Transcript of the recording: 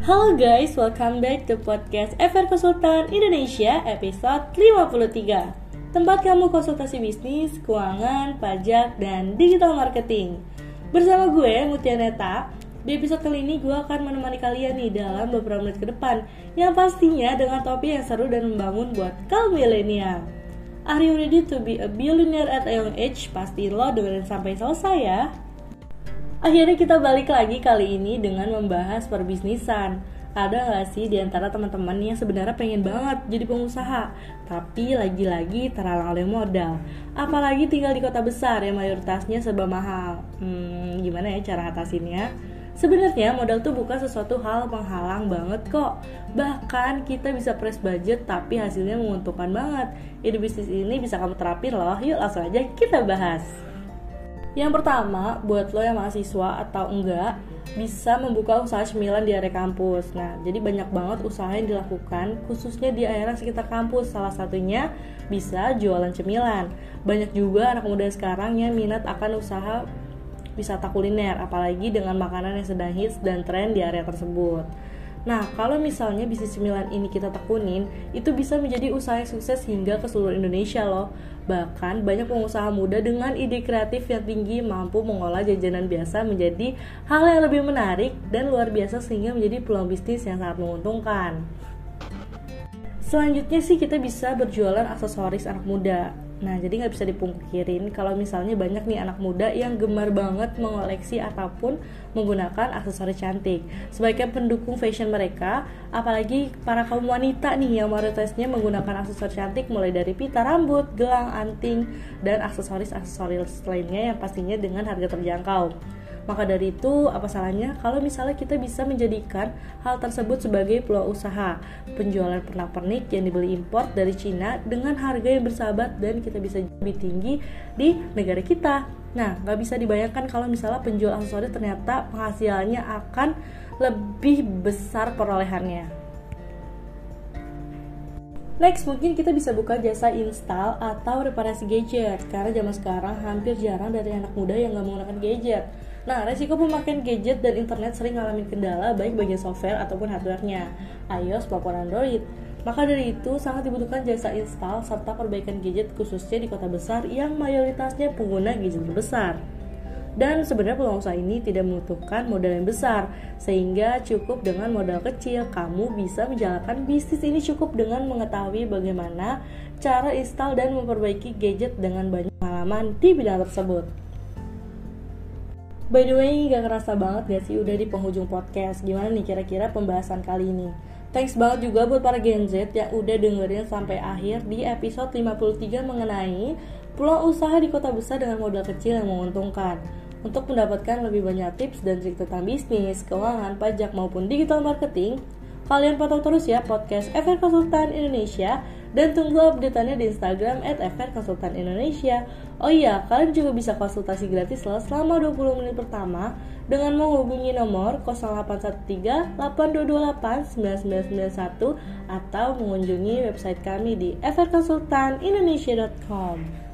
Halo guys, welcome back to podcast FR Konsultan Indonesia episode 53 Tempat kamu konsultasi bisnis, keuangan, pajak, dan digital marketing. Bersama gue, Mutia Neta Di episode kali ini gue akan menemani kalian nih dalam beberapa menit ke depan. Yang pastinya dengan topik yang seru dan membangun buat kaum milenial. Are you ready to be a billionaire at a young age? Pasti lo dengerin sampai selesai ya Akhirnya kita balik lagi kali ini dengan membahas perbisnisan. Ada gak sih di antara teman-teman yang sebenarnya pengen banget jadi pengusaha, tapi lagi-lagi terhalang oleh modal. Apalagi tinggal di kota besar yang mayoritasnya serba mahal. Hmm, gimana ya cara atasinnya? Sebenarnya modal tuh bukan sesuatu hal penghalang banget kok. Bahkan kita bisa press budget tapi hasilnya menguntungkan banget. Ide bisnis ini bisa kamu terapin loh. Yuk langsung aja kita bahas. Yang pertama, buat lo yang mahasiswa atau enggak, bisa membuka usaha cemilan di area kampus. Nah, jadi banyak banget usaha yang dilakukan, khususnya di area sekitar kampus. Salah satunya bisa jualan cemilan. Banyak juga anak muda sekarang yang minat akan usaha wisata kuliner, apalagi dengan makanan yang sedang hits dan tren di area tersebut. Nah, kalau misalnya bisnis cemilan ini kita tekunin, itu bisa menjadi usaha yang sukses hingga ke seluruh Indonesia loh. Bahkan banyak pengusaha muda dengan ide kreatif yang tinggi mampu mengolah jajanan biasa menjadi hal yang lebih menarik dan luar biasa sehingga menjadi peluang bisnis yang sangat menguntungkan. Selanjutnya sih kita bisa berjualan aksesoris anak muda. Nah, jadi nggak bisa dipungkirin kalau misalnya banyak nih anak muda yang gemar banget mengoleksi ataupun menggunakan aksesoris cantik. Sebagai pendukung fashion mereka, apalagi para kaum wanita nih yang mayoritasnya menggunakan aksesoris cantik mulai dari pita rambut, gelang, anting, dan aksesoris-aksesoris lainnya yang pastinya dengan harga terjangkau. Maka dari itu, apa salahnya kalau misalnya kita bisa menjadikan hal tersebut sebagai peluang usaha, penjualan pernak-pernik yang dibeli import dari Cina dengan harga yang bersahabat dan kita bisa lebih tinggi di negara kita. Nah, nggak bisa dibayangkan kalau misalnya penjual aksesoris ternyata penghasilannya akan lebih besar perolehannya. Next, mungkin kita bisa buka jasa install atau reparasi gadget Karena zaman sekarang hampir jarang dari anak muda yang nggak menggunakan gadget Nah, resiko pemakaian gadget dan internet sering mengalami kendala baik bagian software ataupun hardware-nya, iOS maupun Android. Maka dari itu, sangat dibutuhkan jasa install serta perbaikan gadget khususnya di kota besar yang mayoritasnya pengguna gadget besar. Dan sebenarnya peluang usaha ini tidak membutuhkan modal yang besar, sehingga cukup dengan modal kecil kamu bisa menjalankan bisnis ini cukup dengan mengetahui bagaimana cara install dan memperbaiki gadget dengan banyak pengalaman di bidang tersebut. By the way, gak kerasa banget gak sih udah di penghujung podcast? Gimana nih kira-kira pembahasan kali ini? Thanks banget juga buat para Gen Z yang udah dengerin sampai akhir di episode 53 mengenai Pulau usaha di kota besar dengan modal kecil yang menguntungkan. Untuk mendapatkan lebih banyak tips dan trik tentang bisnis, keuangan, pajak maupun digital marketing Kalian pantau terus ya podcast FR Konsultan Indonesia dan tunggu update-annya di Instagram at Konsultan Indonesia. Oh iya, kalian juga bisa konsultasi gratis loh selama 20 menit pertama dengan menghubungi nomor 0813 8228 9991 atau mengunjungi website kami di frkonsultanindonesia.com.